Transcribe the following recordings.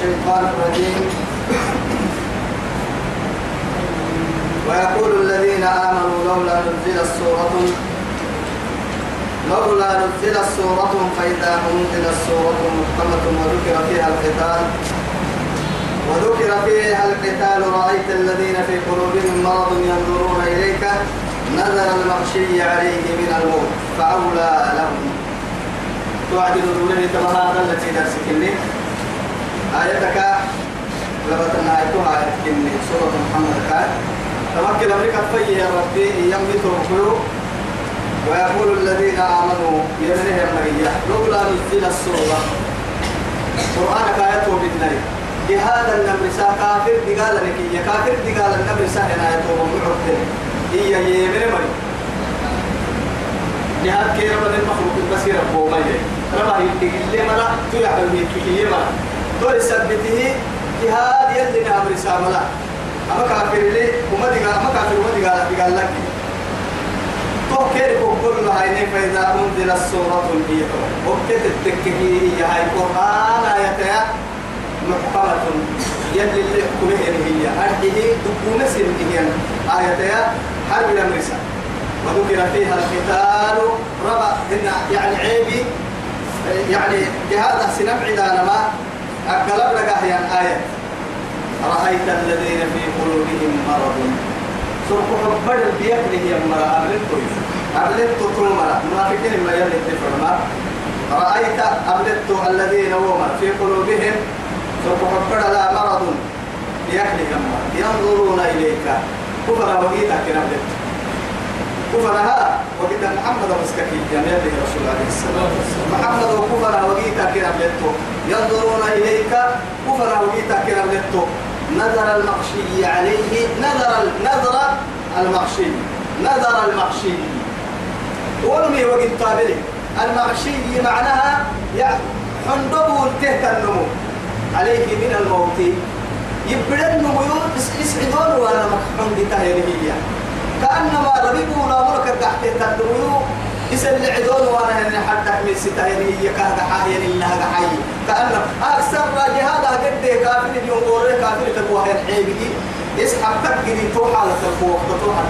الشيطان الرجيم. ويقول الذين آمنوا لولا نزلت سورة لولا نزلت سورة فإذا أنزلت سورة محكمة وذكر فيها القتال. وذكر فيها القتال رأيت الذين في قلوبهم مرض ينظرون إليك. نظر المغشي عليه من الموت فأولى لهم. توعد دونه تبع هذا التي درسك لي آيتك لبتنا آيتها آيتك سورة محمد كان. تمكن أمريكا فيه يا ربي القلوب ويقول الذين آمنوا يمنه المرية لولا نزل السورة. قرآنك آيته بالنبي جهاد النمر سا كافر دقال لك يا كافر دقال النمر سا هنا آيته ومعبد هي يمن مري جهاد كيرا من المخلوق المسير أبو مي ربا يدق اللي مرا تيعمل ميكي مرا دول سبته جهاد يلي نمر سا ملا أما كافر لي وما دقال أما كافر وما دقال دقال لك. تو كير كل هاي فإذا أنزل السورة هي وكت التككي هي هاي القرآن آياتها محكمة. يلي اللي كله هي أرجه تكون سن هي. آياتها حرب الأمرسة وذكر فيها القتال ربع. يعني عيبي يعني بهذا سنبع إذا ما أقلب لك أحيان آية. رأيت الذين في قلوبهم مرض. سرق حبر بيكره يا مرا. أبلت كويس أبلت تطمرا منافقين ما يلي تفرما رأيت أبلت الذين هم في قلوبهم. سرق حبر لا مرض. بيكره يا مرا. ينظرون إليك. كفر وقيتا كنا أبلت كفرها وقيتا محمد مسككي يا رسول الله الصلاة والسلام محمد وكفر وقيتا كنا أبلت ينظرون إليك كفر وقيتا كنا أبلت نظر المغشي عليه نظر نظر المغشي نظر المغشي ورمي وقت طابلي المغشي معناها يا حندبه التهت النمو. عليه من الموت. يبدأ النمو يسعدون وأنا مكحون بتاهي هي كأنما ربيبه لا مرك تحت النمو. يسل عدون وأنا هن حتى من ستايري هي كهذا حايا لله حي. كأن أكثر جهاد قد كافر اليوم وري كافر تبوها الحيبي يسحب تكري توحى لتبوه توحى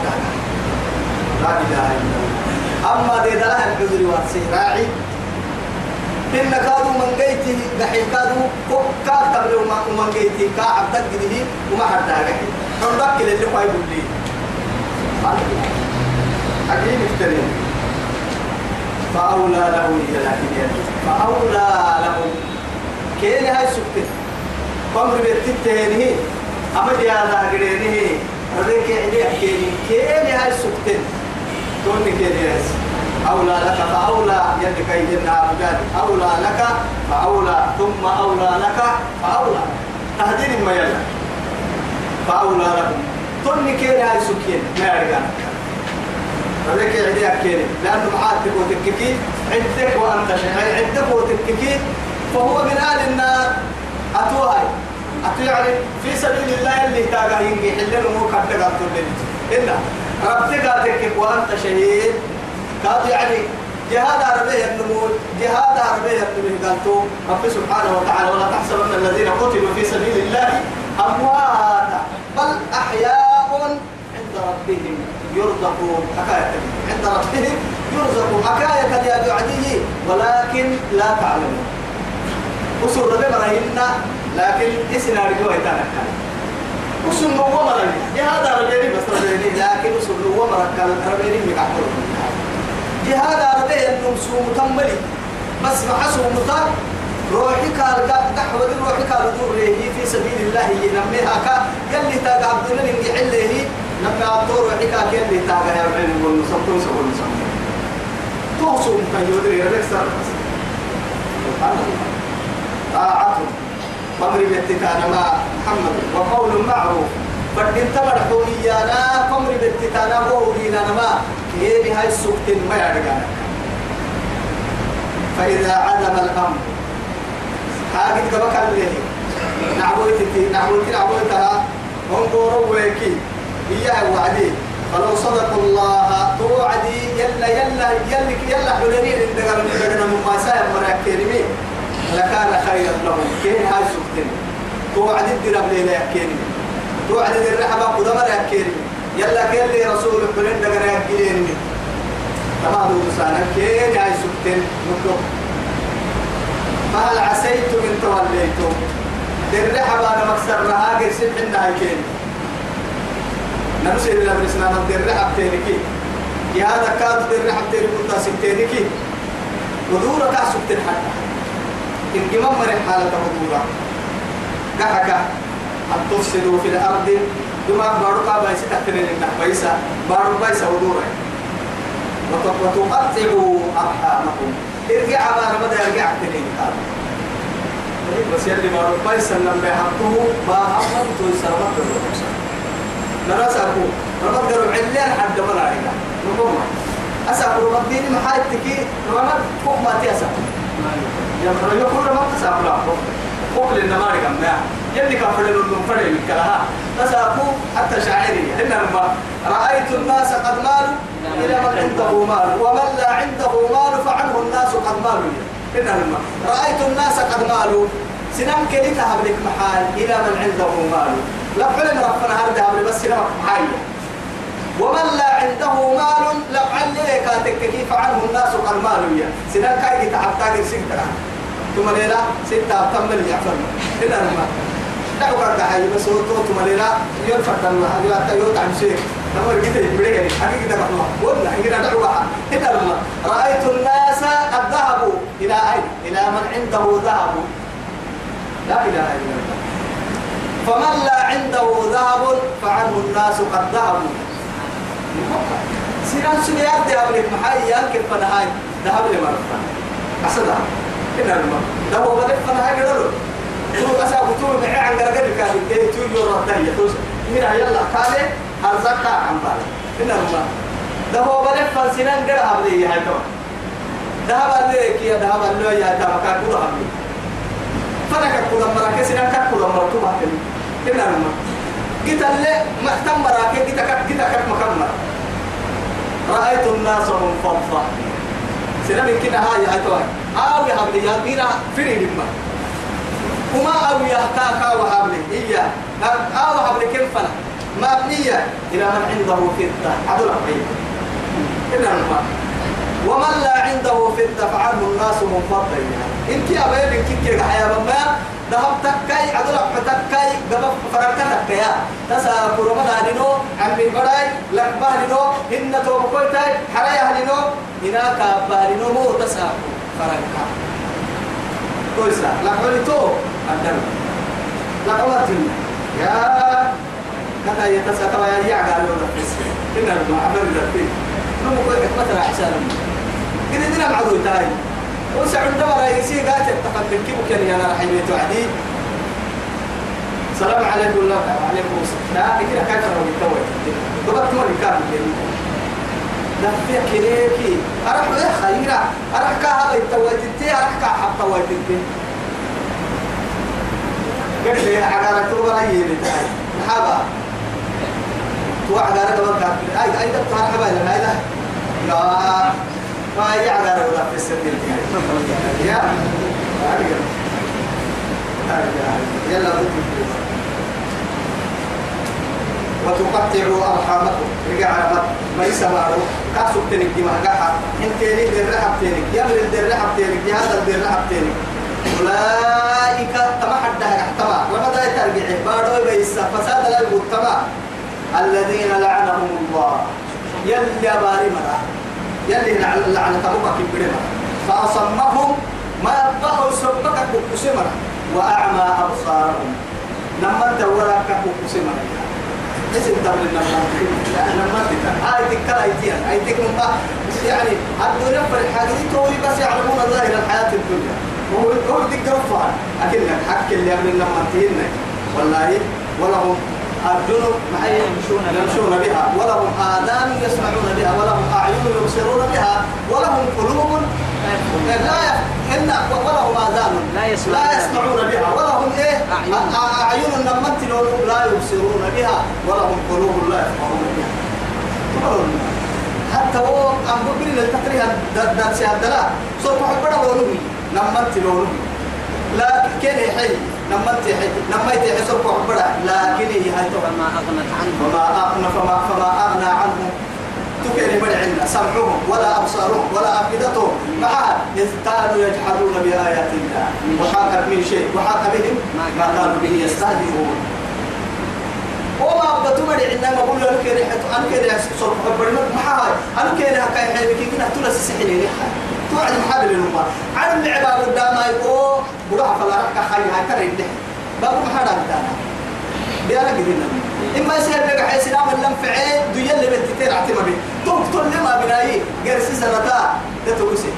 لا إله إلا الله. أما دي دلها العذر والسي راعي. إن كادوا من قيتي دحين كادوا كاد تبلو ما من قيتي. كعب تكري وما حتى قحي حرك اللي قايل لي. أكيد افترين فأولى له لكن فأولى له. كين هاي سكت؟ قمر بيتتهنه أما دي هذا قرينه ربك عدي كين كين هاي سكت؟ توني كين ياس أولى لك فأولى. يدك يدنا أبدان أولى لك فأولى. ثم أولى لك فأولى. تهديد ما يلا. فأولى لكم توني كين هاي سكين ما يرجع فذلك عدي أكيني. لأنه معاتك وتككي عدك وأنت شيء عدك وتككي فهو من آل النار. أتوهاي أتو يعني في سبيل الله اللي تاقا ينجي حلين ومو كبتك أبتو إلا ربتك أتكك وأنت شهيد. كاد يعني جهاد عربية النمو جهاد عربية النمو قالتو رب سبحانه وتعالى ولا تحسبن الذين قتلوا في سبيل الله أمواتا بل أحياء عند ربهم. يرزقون حكاية عند ربهم يرزقون حكاية يا بعده ولكن لا تعلمون. وصول ربي مرهن لكن اسنا رجوع يتنكر وصول نوو مرهن. جهاد ربيني بس ربيني لكن وصول نوو مرهن. ربيني مكحر جهاد ربيني النمسو متملي بس محسو مطار روحي قال دحوة روحي قال دور في سبيل الله ينميها. كا يلي تاق عبد نبي أطور وحكا كين اللي تاغا يا بعين والنصب توسع والنصب توسع مكان يودري يرلك سر طاعته قمر بيتكانا مع محمد. وقول معروف. فردين تمر حوميانا قمر بيتكانا بورينا ما كيني هاي السكتين ما يرجعنا فإذا عدم الأمر. حاجة كبك الليل نعبوتي نعبوتي نعبوتها هم قولوا ويكي. إياه وعدي فلو صدقوا الله توعدي يلا يلا يلا يلا حلرين إن دقنا دقنا من ما سايب مراك كريمين لكان خيرا لهم. كين هاي سكتين توعد الدرب ليلة يكيني توعد الرحبة قدمر يكيني يلا كيلي رسول حلين دقنا يكيني تما دو سانا. كين يا سكتين نكو فهل عسيتم إن توليتم؟ الرحبة أنا مكسر لها قرسل حنا يكيني نمسي لنا برسنا ندير رحب تينكي يا دير رحب تينكي كنت سكتينكي ودورك سكتين حتى إن جمام مرح حالة ودورك كحكا أن تفسدوا في الأرض. بما بارك بايسة تحترين النح بايسة بارك بايسة ودورة وتقطعوا أرحامكم. ارجع ما مدى أرجع تنين. بس يلي بارك بايسة لما يحطوه ما أمر تويسر مكة نراسكو رمض قالوا علان حد مرة علينا نقوم أسأل رمض ديني محايتك رمض فوق ما تيسا يا يقول رمض تسأل فوق للنمارك أمنا يلي كان فرد من فرد من كلها تساقو حتى شاعري. إنما رأيت الناس قد مالوا. إلى من عنده مال. ومن لا عنده مال فعنه الناس قد مالوا. إنما رأيت الناس قد مالوا. سنم كلي تهبلك محال؟ إلى من عنده مال. لا فعل ربنا هذا هبل بس سنم محال. ومن لا عنده مال لا عليك كيف عنه الناس قد مالوا سنم كاي تعبتاك سنتك ثم ليلة ستة تمل يعفر إنما دعوا كرتا حي بس هو تو ثم ليلة يرفع الله. هذا حتى يوقع شيء نمر كده يعني حقيقة ده الله. ولا إننا دعوا إن الله رأيت الناس قد ذهبوا إلى أين؟ إلى من عنده ذهب. إله إلا الله. فمن لا عنده ذهب فعنه الناس قد ذهبوا. سيران سنيات دي أبلك محايا ينكر فنهاي. ذهب لي مرة أصدها إن ده هو بدك فنهاي قدروا تو أسا بتو معي عن قرقر كان يدي تو يورا تانية توس هنا يلا كالي أرزقها عن بالي. إن ده هو بدك فنسنان قرأ أبدي هاي تمام ذهب عليك يا ذهب الله يا ذهب كل هم فلك كل مرة كسنا كل كل مرة تو هاتني كنا لما قلت له ما تم مرة كي قلت كت قلت كت مكمل رأيت الناس منفضة سنا من كنا هاي توي أو يا بينا فري لما وما أو يا كاكا وحبلي إياه أو حبلي كم فنا مبنية إلى من عنده فضة عدل عقيم كنا لما ومن لا عنده فدة فعنه الناس منفضل إن كي أبين إن كي كي حياة ما ذهب تكاي عدل تكاي قبل فرقة تكايا. تسا كرما دانينو عم بيبراي لكبه لنو إن تو بكويتاي حرايا لنو هنا كابارينو مو تسا فرقة كويسا لكولي تو أدر لكولي يا كذا يتسا يا قالوا. نفس إن المعبر ذاتي نمو كوي حكمتنا أحسن. كده دينا معدو تاي. وسعد دمر يسي قالت التقدم كيف كان يا رحيم توعدي السلام عليكم الله وعليكم السلام. لا كده كيف لو يتوي ضبط مر كان لا في كريكي أروح له خيرا أروح كهذا يتوي تنتي أروح كهذا تنتي قلت لي عقارة توبة هي اللي تاي. محابا. على قبل كافر أي أي دكتور حبايب لا. يا ما يعد على ولا في السبيل يا يلا وتقطعوا أرحامكم رجع ما يسمعوا كاسو تنك دي مهجحة انت لي دير رحب تنك يلا دير رحب تنك هذا دير رحب تنك أولئك تما حدها تما وماذا يترجع بارو بيسا فساد لا الذين لعنهم الله يلي باري مرا يلي لعنة تبوك كبيرة فأصمهم ما يبقوا سبك كبسمرا وأعمى أبصارهم. لما تورا كبسمرا اسم تبل لما لما تكا هاي تكا ايتيا هاي تكا يعني الدنيا فرحانين توي بس يعلمون ظاهر الحياة الدنيا. هو ديك رفع أكيد حق اللي قبل لما تهينا والله ولهم أرجل معي يمشون يمشون بها. ولهم آذان يسمعون بها. ولهم أعين يبصرون بها. ولهم قلوب لا إن ولهم آذان لا يسمعون لا يسمعون بها. ولهم إيه؟ أعين. نمت لا يبصرون بها. ولهم قلوب لا يفقهون بها. حتى هو أم بقول للتقريها دات سيادة لا صوت محبرة ولومي نمت لا كان حي نما تحي نما تحي سوق عبرة. لكن هي هاي فما أغنت عنه. فما أغنى فما فما أغنى عنهم تكري من عندنا. سمعهم ولا أبصارهم ولا أفئدتهم. معها كانوا يجحدون بآيات الله. وحاك من شيء. وحاك بهم ما كانوا به يستهزئون. وما أبدتوا من عندنا ما بقول لك كده حتى أنا كده صوت حبرنا ما هاي أنا كده هكاي حبي كده تلا سحلي لي توعد محل للأمة عن العباد قدام يقول بروح فلا رك حي هاي كره يده بابو محل عندنا بيانا قدنا إما يصير لك حي سلام اللهم فعين دي اللي بتتير عتمة بي. تقتل لما بناي جرسي سنتا ده توسي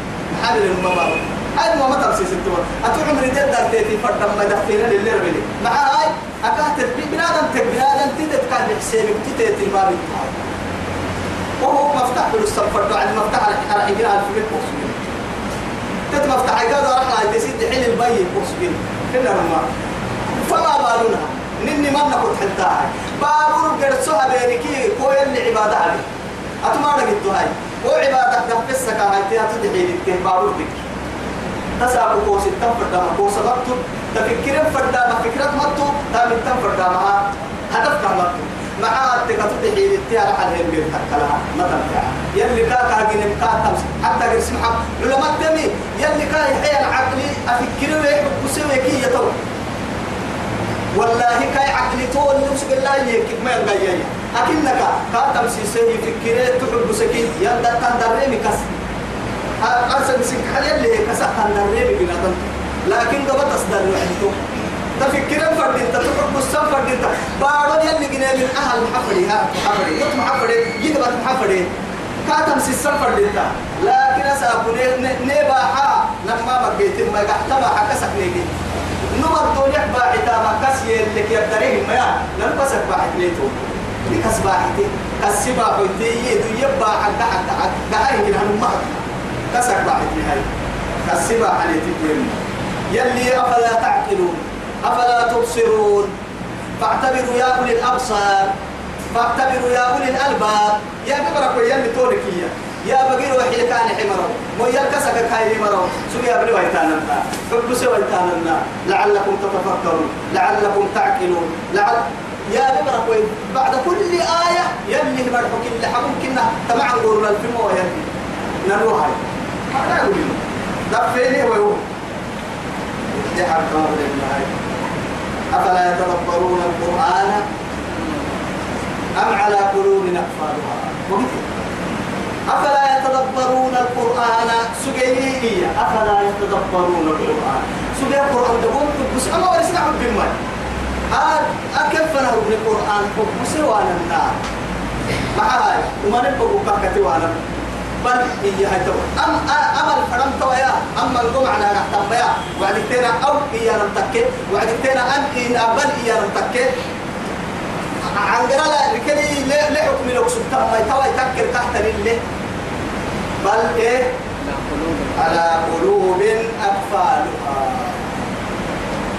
محل للأمة بابو هاي ما الدول أتوقع من رجال دار تيتي فرد ما دفينا للي ربلي مع هاي أكاهت بنادم تك بنادم تدت كان حسابك تتيتي ما وهو مفتاح بالسم فرد. على مفتاح على حجر على الفيلم بوسبين تت مفتاح. هذا راح لا تسيد حين البي بوسبين كنا ما فما بالنا نني ما نقول حتى بابور قرصها بينكي كوي اللي عبادة عليه أتما نقول هاي وعبادة. دفسك هاي. تياتو دحيل بابور بك. تسابق كوس التم فردام كوس مكتوب تفكير فردام فكرة مكتوب تام التم فردام هدف مكتوب مع التكتب دحيل التيار على الهيل تكلها ما تنفع يلي كا كاجين كا تمس حتى قرسم حق علماء تمي. يلي كا يحيى العقلي أفكر ويحب كسوي كي يتو والله كاي عقلي تول نمسك الله يكيك ما يلقى أكنك كا تمسي سيهي فكرة تحب سكين يلدا تندرمي كسر. أرسل مسك حاليا اللي كسح تندرمي بنادم لكن قبل تصدر وحدته تفكر فرد انت تحب السم فرد انت بارو يلي جنا من أهل محفري ها محفري. يط محفري يقبل محفري. كاتم سيسم فرد انت لكن اسابو نباحا لما بقيت ما قحتما حكسك نيجي. نمر دونيك باعتا ما كسي اللي يبدريه ما نلبسك باعت ليتو. لكس باعتي كسبا حيتي يدو يبا حق حق حق دعايه كده هنمهر كسك باعت لهاي كسبا حليتي يلي أفلا تعقلون أفلا تبصرون. فاعتبروا يا أولي الأبصار فاعتبروا يا أولي الألباب. يا ببرك ويا توركية يا بقير وحي كان حمرو ويا كسك كاي حمرو سوي يا بني ويتانا فبسوا ويتانا لعلكم تتفكرون. لعلكم تعقلون. لعل يا ببرك بعد كل آية يلي مرحو كل حكم كنا تبع نقول الفيلم ويلي نروح هاي ما نقول دفيني ويوم دي حركة هاي أفلا يتدبرون القرآن أم على قلوب أقفالها أفلا يتدبرون القرآن سجيه أفلا يتدبرون القرآن سجيه القرآن تقول بس أما ورسنا عبد المال أكيف نهر القرآن بس وأنا النار مع هاي وما نبقى كاكتي وأنا بل هي هاي تو أم أمل فرم تو يا. أما الجمعة أنا نحتم يا. وعد تنا أو هي نمتكة وعد تنا أن إن بل هي نمتكة عن قراءة لكني لا لا حكم لو سبتم. ما يتوى يتكر تحت لله بل إيه؟ على قلوب أقفالها.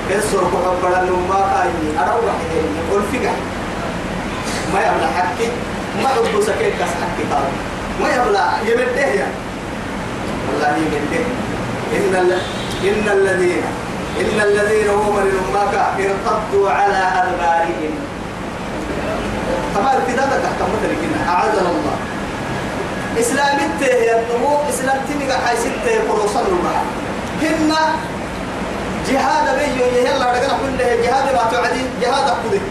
كسر كحب ما كاي أروح قل فيها ما يبلع حكي ما أبو سكين كاس حكي طالب ما يبلع يمده يا. والله يمده إن. إن الذين إن الذين هم للأمك ارتدوا على أدبارهم. تمام كده تحكم مثل أعاذنا الله. إسلام الته يا النمو إسلام تنقى حيث الته قروصا لما هن جهاد بيو يهلا رجعنا كله جهاد ما تعدي جهاد أقضي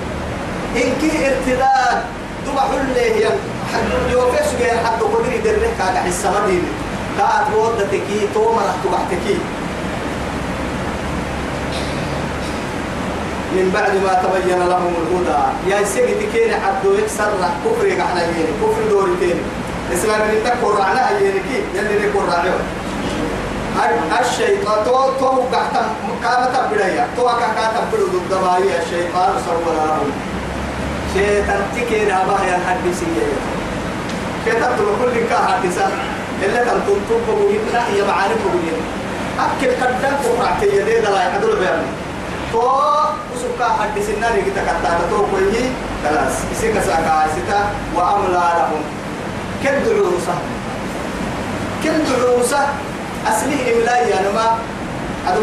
إن كي ارتداد دم حل هي حد يوفيس جاي حد قدري درك كاك حس مدين كات ودتكي تو مرح تبعتكي من بعد ما تبين لهم الهدى يا سيدي تكين حد يكسر كفر على يمين كفر دورتين اسلام اللي تكفر على يمينك يلي نكفر عليه الشيطان تو تو لهم شيطان تكين أباه يا تقول كل كا حدثا إلا كان تنتم بقولين لا هي معارف بقولين أكل كدن كفرعتي يدي دلا يحضر بيان تو وسكا حدثنا لك تكتا تو كوي خلاص. يسيك ساكا ستا وأملا لهم. كد عروسة كد عروسة أصله إملاء يعني ما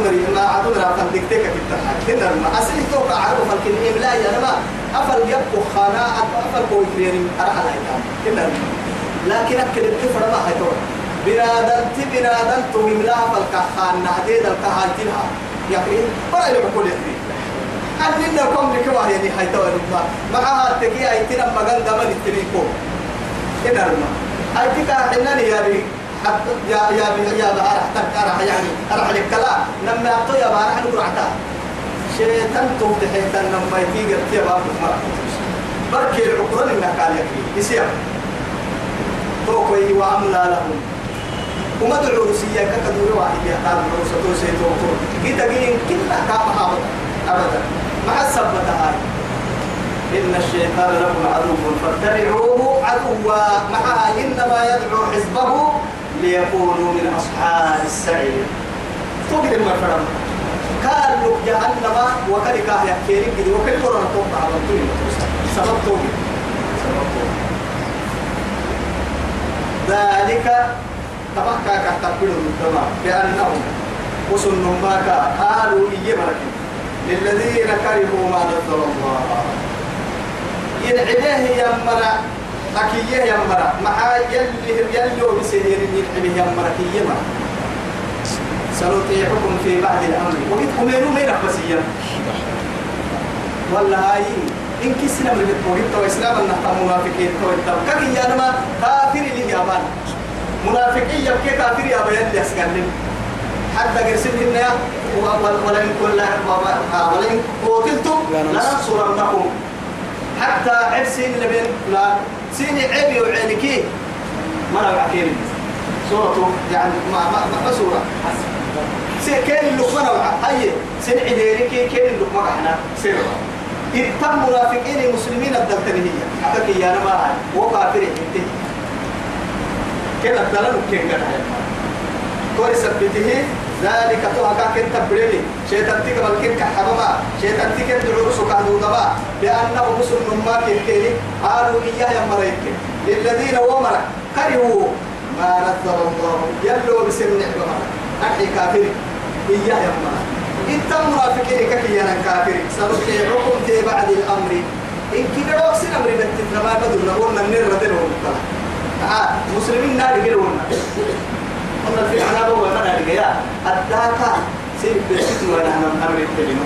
مري ما مري أفل دكتك كتر كنا ما أصلي توقع عرب فلكن إملا يا ما أفل يبقى خانا أفل كوي كريم أرحل هاي كنا لكن أكل الكفر ما بنادم تي بنادم تو إملا فلك خانا هديد الكهايتها يقين ولا كل يقين أننا كم لكوا يعني هاي تور ما معها تكي أي تنا مجال دمن التريكو كنا ما أي تكا حنا يا بي يا يا يا بارح تكرح يعني أرح لك لا لما أعطوا يا بارح نقرأتا شيطان توم تحيطان لما يتيجر يا بارح ما بركي العقران إنك قال يكفي يسير. توكوي وأملا لهم. وما دعوا رسيا كدور واحد يحتاج عروسة توسي توكو جيت أجين كلا كام أبدا أبدا. مع السبتة هاي. إن الشيطان لكم عدو فاتبعوه عدوا. معها إنما يدعو حزبه ليكونوا من أصحاب السعير. توقد المرفرم قال لك جهنم وكذا كاه يحكي لك وكل قرآن توقع على طول. سبب توقد سبب توقد ذلك تبقى كتبلوا الدماء بأنهم وسنوا ما قالوا مركب للذين كرهوا ما نزل الله. ينعبيه يمرا أكيه يمرا مع يلي يلي بسهير ينعبيه يمرا كي يمرا. سنطيعكم في بعض الأمر. وقد أمينوا مين بسيا والله هاي إن كسنا من التوحيد تو إسلام أن منافقين تو التو كي يانما كافر اللي يابان منافقين يبكي كافر يا بيان اللي أسكالين. حتى قرسل هنا ولن كل ولن قتلتم لننصرنكم. حتى عب سين لبين لا سين عبي وعينكي ما نبع كيري سورة يعني ما ما ما سورة. سين كين اللقمة هاي سين عديركي كين اللقمة إحنا سيرة. إتم منافقين المسلمين الدلتنية حتى يا نما وكافر انتهي كين الدلال وكين قد كوري سبته ذلك تو هكا كنت بريلي شيطان تيك بلكن كحبما شيطان تيك دعوس كهدو دبا لأنه مسلم ما كنتيني قالوا إياه يا مريك. للذين ومر كرهوا ما نزل الله. يلو بسم نعمة أحي كافر. إياه يا مريك إنت منافقين ككي أنا كافر. سنطيعكم في بعد الأمر. إن كده وقسن أمر بتتنما بدل نقولنا النير ردن ونطلع آه مسلمين نار قلونا قلنا في عنابه ومنع الجياء الداكا سيب بسيط ونحن أمر الكلمة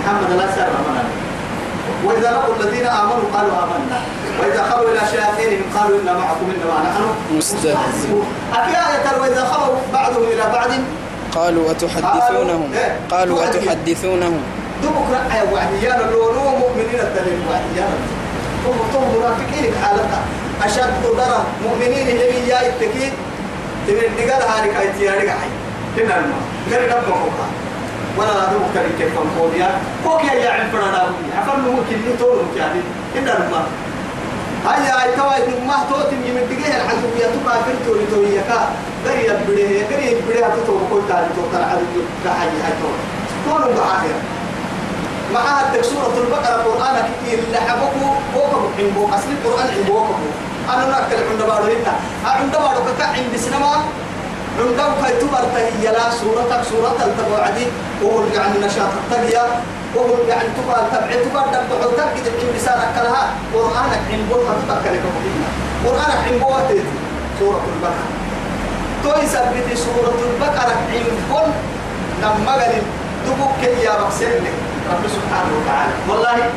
محمد لا سر أمنا وإذا لقوا الذين آمنوا قالوا آمنا. وإذا خلوا إلى شياطينهم قالوا إنا معكم إنما نحن مستهزئون. أكي آية وإذا خلوا بعضهم إلى بعض؟ قالوا أتحدثونهم؟ إيه. قالوا تحدث. أتحدثونهم؟ دمك رأي وعديان اللولو مؤمنين الدليل وعديان منافقين بحالتها أشد ضرر مؤمنين يا التكيد تمن كاي تياري كاي. كنا الماء غير ولا لا دمك كريم كيف فوقيا فوقيا يا عم فرنا ممكن يعني هيا ما توتم كا غير يبديه غير يبديه تتو كل تاني تو ترى عدد كحاجة هاي تو كونوا بآخر معها سورة البقرة قرآن كتير لحبكو وكبو حنبو أصل القرآن حنبو وكبو أنا نأكل عند بارو هنا عند بارو كتا عند سينما عندهم كي تبر تهي لا سورة سورة التبعدي وهو يعني نشاط التقيا وهو يعني تبر تبع تبر تبع تبع عند لسانك لها قرآنك سورة البقرة توي سبت سورة البقرة حنبو لما قال دبوك يا بكسرني رب سبحانه وتعالى. والله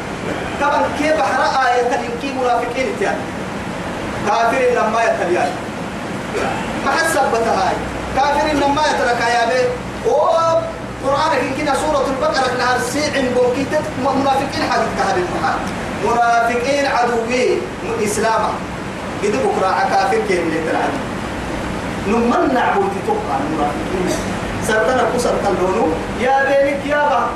طبعا كيف بحر آية إنكي منافقين تيان كافر لما يتليان ما حسبت هاي. كافر لما يترك يا بي. أو قرآن كده سورة البقرة نهار سيع بوكيتت منافقين حدث كهذه المحال. منافقين عدوي إسلاما قد بكرة كافر كيف يتلعب نمن نعبد تبقى المنافقين. سرتنا كسر تلونو يا بينك يا با.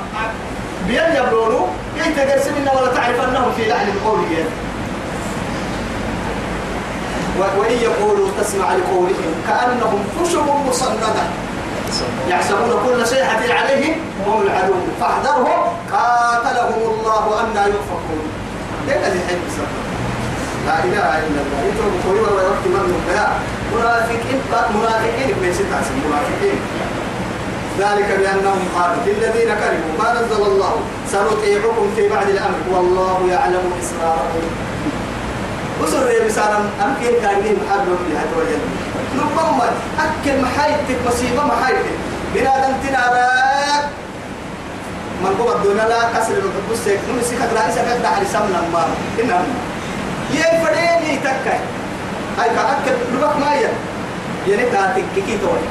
بيان يبلونو يتجرس منا ولا تعرف انهم في لحن القول يعني. وإن يقولوا تسمع لقولهم كأنهم خشب مسندة. يحسبون كل صيحة عليهم هم العدو فاحذرهم. قاتلهم الله أن يؤفكون ده اللي حين لا إله إلا الله. يترك قولوا ويوقت من البيع منافقين منافقين بين ستة منافقين. ذلك بأنهم قالوا للذين كرهوا ما نزل الله؟ سنطيعكم في بعد الأمر. والله يعلم إسراركم. وسر يا بسالة أمكن كان لي محرم لهذا وجل نبما أكل محايتك مصيبة محايتك بنادم تناراك من قوة دون لا كسر القدس نمسك رئيس كذا على سمنا ما. إنهم يفريني تكاي هاي كأكل لبك ما ين يعني كاتك كي توي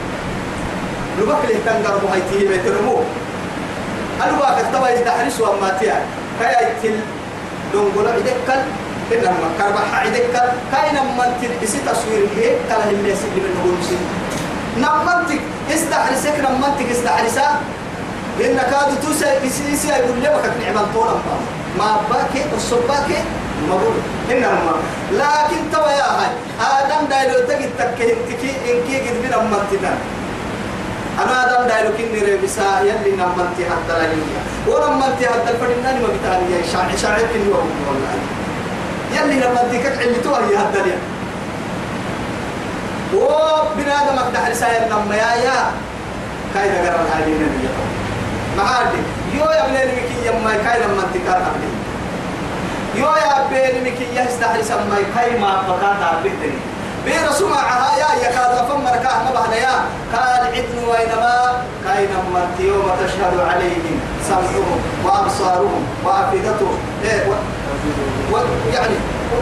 لبك اللي تنقر بهاي تيجي بترمو ألوا كتبا يدحرس وما تيا كاي تل دونغولا يدكال إنما كربح يدكال كاي نما تلبسي تصوير هيك كلا اللي يسيب من نقول مسلم نمنتك استحرسك نمنتك استحرسا إن كادوا توسع بسيسي يقول لي وقت نعمل طولا ما باكي والصباكي مقول إنما لكن توا يا هاي آدم دايلو تجد تكهن تكي إنكي قد من أمتنا أنا آدم دايلو كني ربسا يلي نمنتي حتى لا يوميا ونمنتي حتى الفرنان ما بتاني شاعر شاعر كني والله. يلي نمنتي كتعلي توهي حتى اليوم وبنادم أقدح رسائل نما يا يا كايدا قرر هذه النبي معادي يو يا ابن المكي يما كايدا من تكار قبلي يو يا ابن المكي يستحري سما كاي ما بقات عبدني بين سمعها يا يا كاد فم ركاه ما بهنا يا. قال عدن وينما كاين من يوم تشهد عليهم سمعهم وأبصارهم وأفئدتهم. إيه و... و... يعني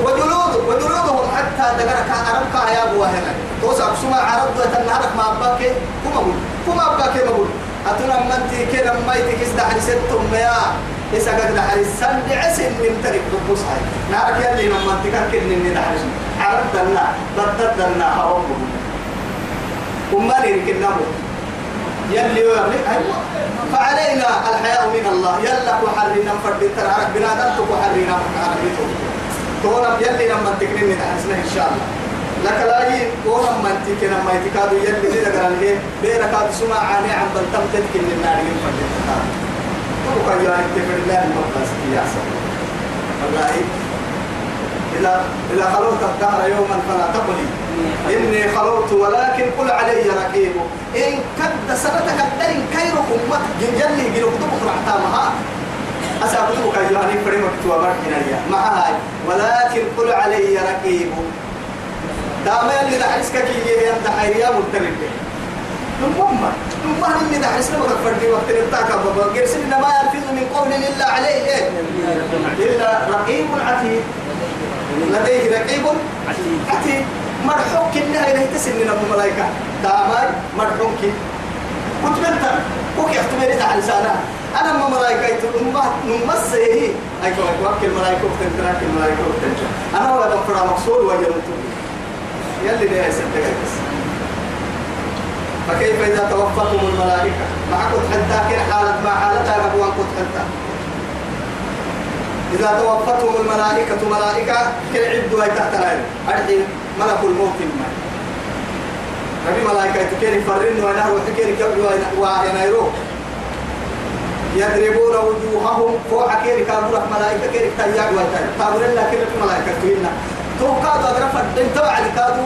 وجلود وجلودهم حتى دقرك عربك يا أبو هنا توسع سمع عرب تنهرك ما باك كما بقول كما باك ما بقول اتنا منتي كده مايتك استحري ستم يا. إذا قد دحري سن عسن نمتلك بقص هاي. نارك يلي لما انت كان كده من دحري عرب دنا ضد دنا هرب وما لي نبو يلي يملك أيوة. فعلينا الحياء من الله. يلا وحرنا فرد ترى عرب بنادم وحرنا عربيته تونا يلي لما تكرمني تحسنا إن شاء الله. لك لا ي تونا ما تيجي لما يتكادوا يلي لي لقرا لي بيرك هذا سمع عن بلتم تذكر للنار من فرد وكان يعني تفر الله المقص يا والله إذا إذا خلوت الدهر يوما فلا تقلي. إني خلوت ولكن قل علي رقيب. إن كد سنتك الدين كيركم مت جنجلي جلوك دبك رحتامها أسابتك يعني فريمك توابرك هنا مع هاي ولكن قل علي رقيب. دائما اللي نحسك كي ينتحي يا مرتبط نمم نمم إني دحسنا ما تفردي وقت نبتاك بابا. قرسل ما يلفظ من قول إلا عليه. إلا رقيب عتيد. لديه رقيب عتيد. مرحوك إنها إليه تسن من الملائكة دائما مرحوك كنت بنتا كوك يختبري تعالى سانا أنا ما ملائكة نمس هي. أي كوك وقت الملائكة وقت تراك الملائكة وقت أنا ولا بفرع مقصود وجلتوني يلي ده يصدق بس فكيف إذا توفتهم الملائكة؟ معكم حتى كن حالة ما حالتها نبوان كنت حتى. إذا توفتهم الملائكة ملائكة كن عدوا تحت العلم أرحي ملك الموت ما نبي ملائكة كن يفرن وينهر وحكين كبر وينيرو يضربون وجوههم فوق كيري كابورك ملائكة كيري تياج ويتاج كابور الله كيري ملائكة كيرنا تو كادو أدرفت أنتوا على كادو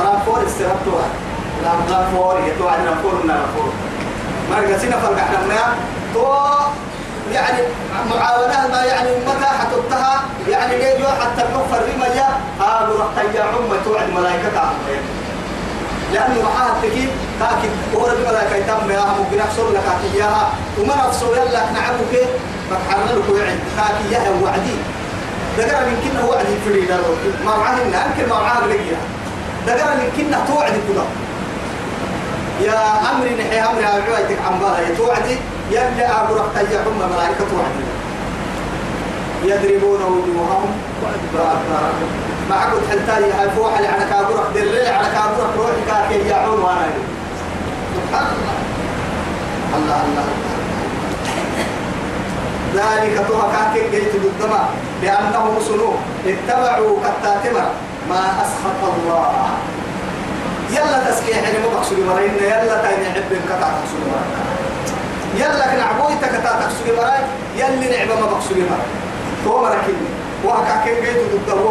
رافور استرابتوا لا لا فور؟ يعني معاونة ما يعني يعني حتى نوفر رمية قالوا رح تيا عمة توعد لأنه معاها التكيد تاكد. ورد ملائكة تم ياها ممكن لك إياها وما نفسه يلا نعمه كيف فكحرنا لك وعد تاكي إياها وعدي دقر من كنا وعدي فريد ما معاه إن أنكر ما معاه بلقيها دقر من كنا توعد كده يا أمري نحي أمري أعوائتك عن بها يتوعدي يبلي أبرك تيحهم ملائكة توعدي يضربون وجوههم وأدبارهم معك تحلتاي الفوح اللي على كابورك دليل على كابورك روحي كاكي يعون وأنا سبحان الله الله الله ذلك توها كاكي جيت بالدماء بأنهم سنوه اتبعوا كتاتمر ما أسخط الله يلا تسكيح يعني مو بقصد مرين يلا تاني عبد كتا تقصد مرين. يلا كن عبوي تكتا تقصد مرين يلي نعبة ما بقصد مرين. تو مركني وهكا كن جيت ضده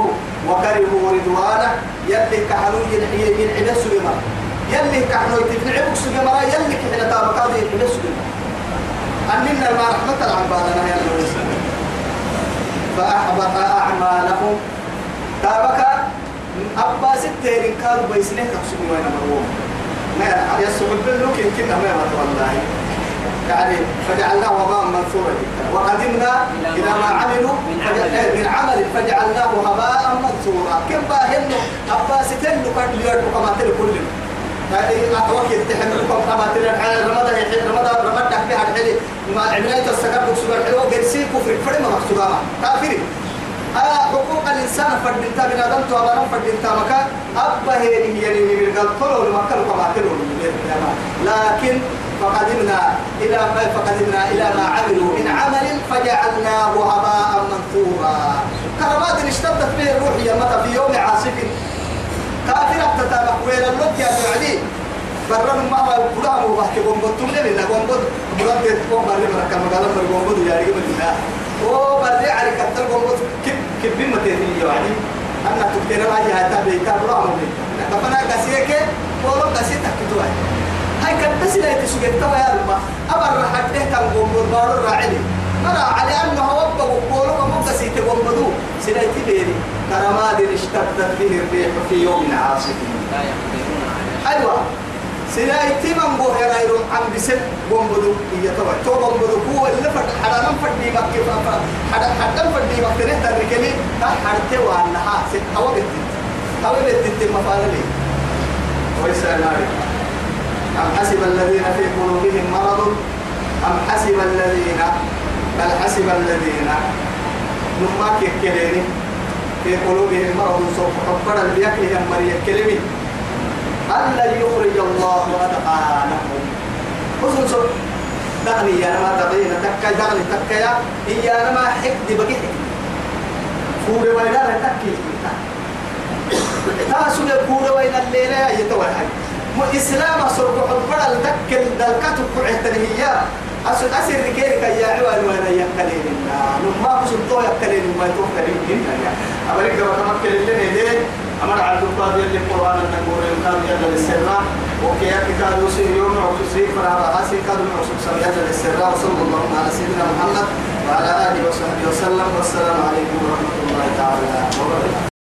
وكرهوا رضوانه يلي كحلو ينعي ينعي سوي مرين يلي كحنو يتبنعبك سجى مرا يلي كحنا تابك هذه يحبس سجى أننا ما رحمة العبادة يا الله فأحبط أعمالهم. تابك أبا ستين كانوا بيسنه تقسموا وين مروا ما يسوع باللوك يمكن ما والله. يعني فجعلناه وباء منثورا وقدمنا إلى ما عملوا من عمل فجعلناه هباء منثورا. كم باهنه أبا ستين كان ليرد كما تل كل يعني أتوقع تحملكم كما تل رمضان يحل رمضان رمضان بها الحلي. ما عملت السكر بسوبر حلو قرسي كفر فرما مقصودا كافرين حقوق الإنسان فردنتا من آدم تو أبانا فردنتا مكا أبا هي يعني من المكة كما تلو لكن فقدمنا إلى فقدمنا إلى ما عملوا. من عمل فجعلناه هباء منثورا. كرمات اشتدت به الروح يا متى في يوم عاصف. كافرة تتابع وين اللوت يا سعدي برنا ما هو كلها مو بحكي بومبتم لي لا بومبت بلاد بيت بوم بري مرة كم قال بري بومبت يا رجال الله أو بري على كتر بما تدري يعني. أنا تكتير ما جاء تابع تابع ما كفنا كسيك بولو كسيك تكتوه هاي كبس لا تسوق توا يا رب. أبر حتى تنقوم بالبار الراعي مرا على أنه هو بقول ما مبتسي تقوم بدو سنأتي بيري كرماد اشتدت به الريح في يوم عاصف. لا يقدرون على أيوة. سنأتي من بو هرايرو عم بسد قوم بدو هي توا تو قوم بدو هو اللي فرد حدا من فردي مكة. حدا حدا فردي مكة نهتر ركلي تا حرتي وانها سد هوا بتت هوا بتت مفعولي ويسأل أم حسب الذين في قلوبهم مرض؟ أم حسب الذين بل حسب الذين نما كيكليني في قلوبهم مرض. سوف حفر البيكل هم مريم. كلمي ألا يخرج الله أدقانهم خصوصا سوف دغني يا ما تبين تكا دغني تكا يا. إيا ما حكد بقي فور وينا تكي؟ تاسو يقول وين الليلة يتوهي. إسلام أصر حبر التكل دلكت كعتني هي أصل أسر ركيرك يا عوان وأنا يكلين نما بسل تو يكلين ما يا. أبرك دوا كما كلين لنا ده أمر عبد الله يلي القرآن النقول يمكن يلا للسراء وكي كتاب يوسف يوم وكسي فرابا حسي كاد المعصوم سميات للسراء وصلى الله على سيدنا محمد وعلى آله وصحبه وسلم. والسلام عليكم ورحمة الله تعالى وبركاته.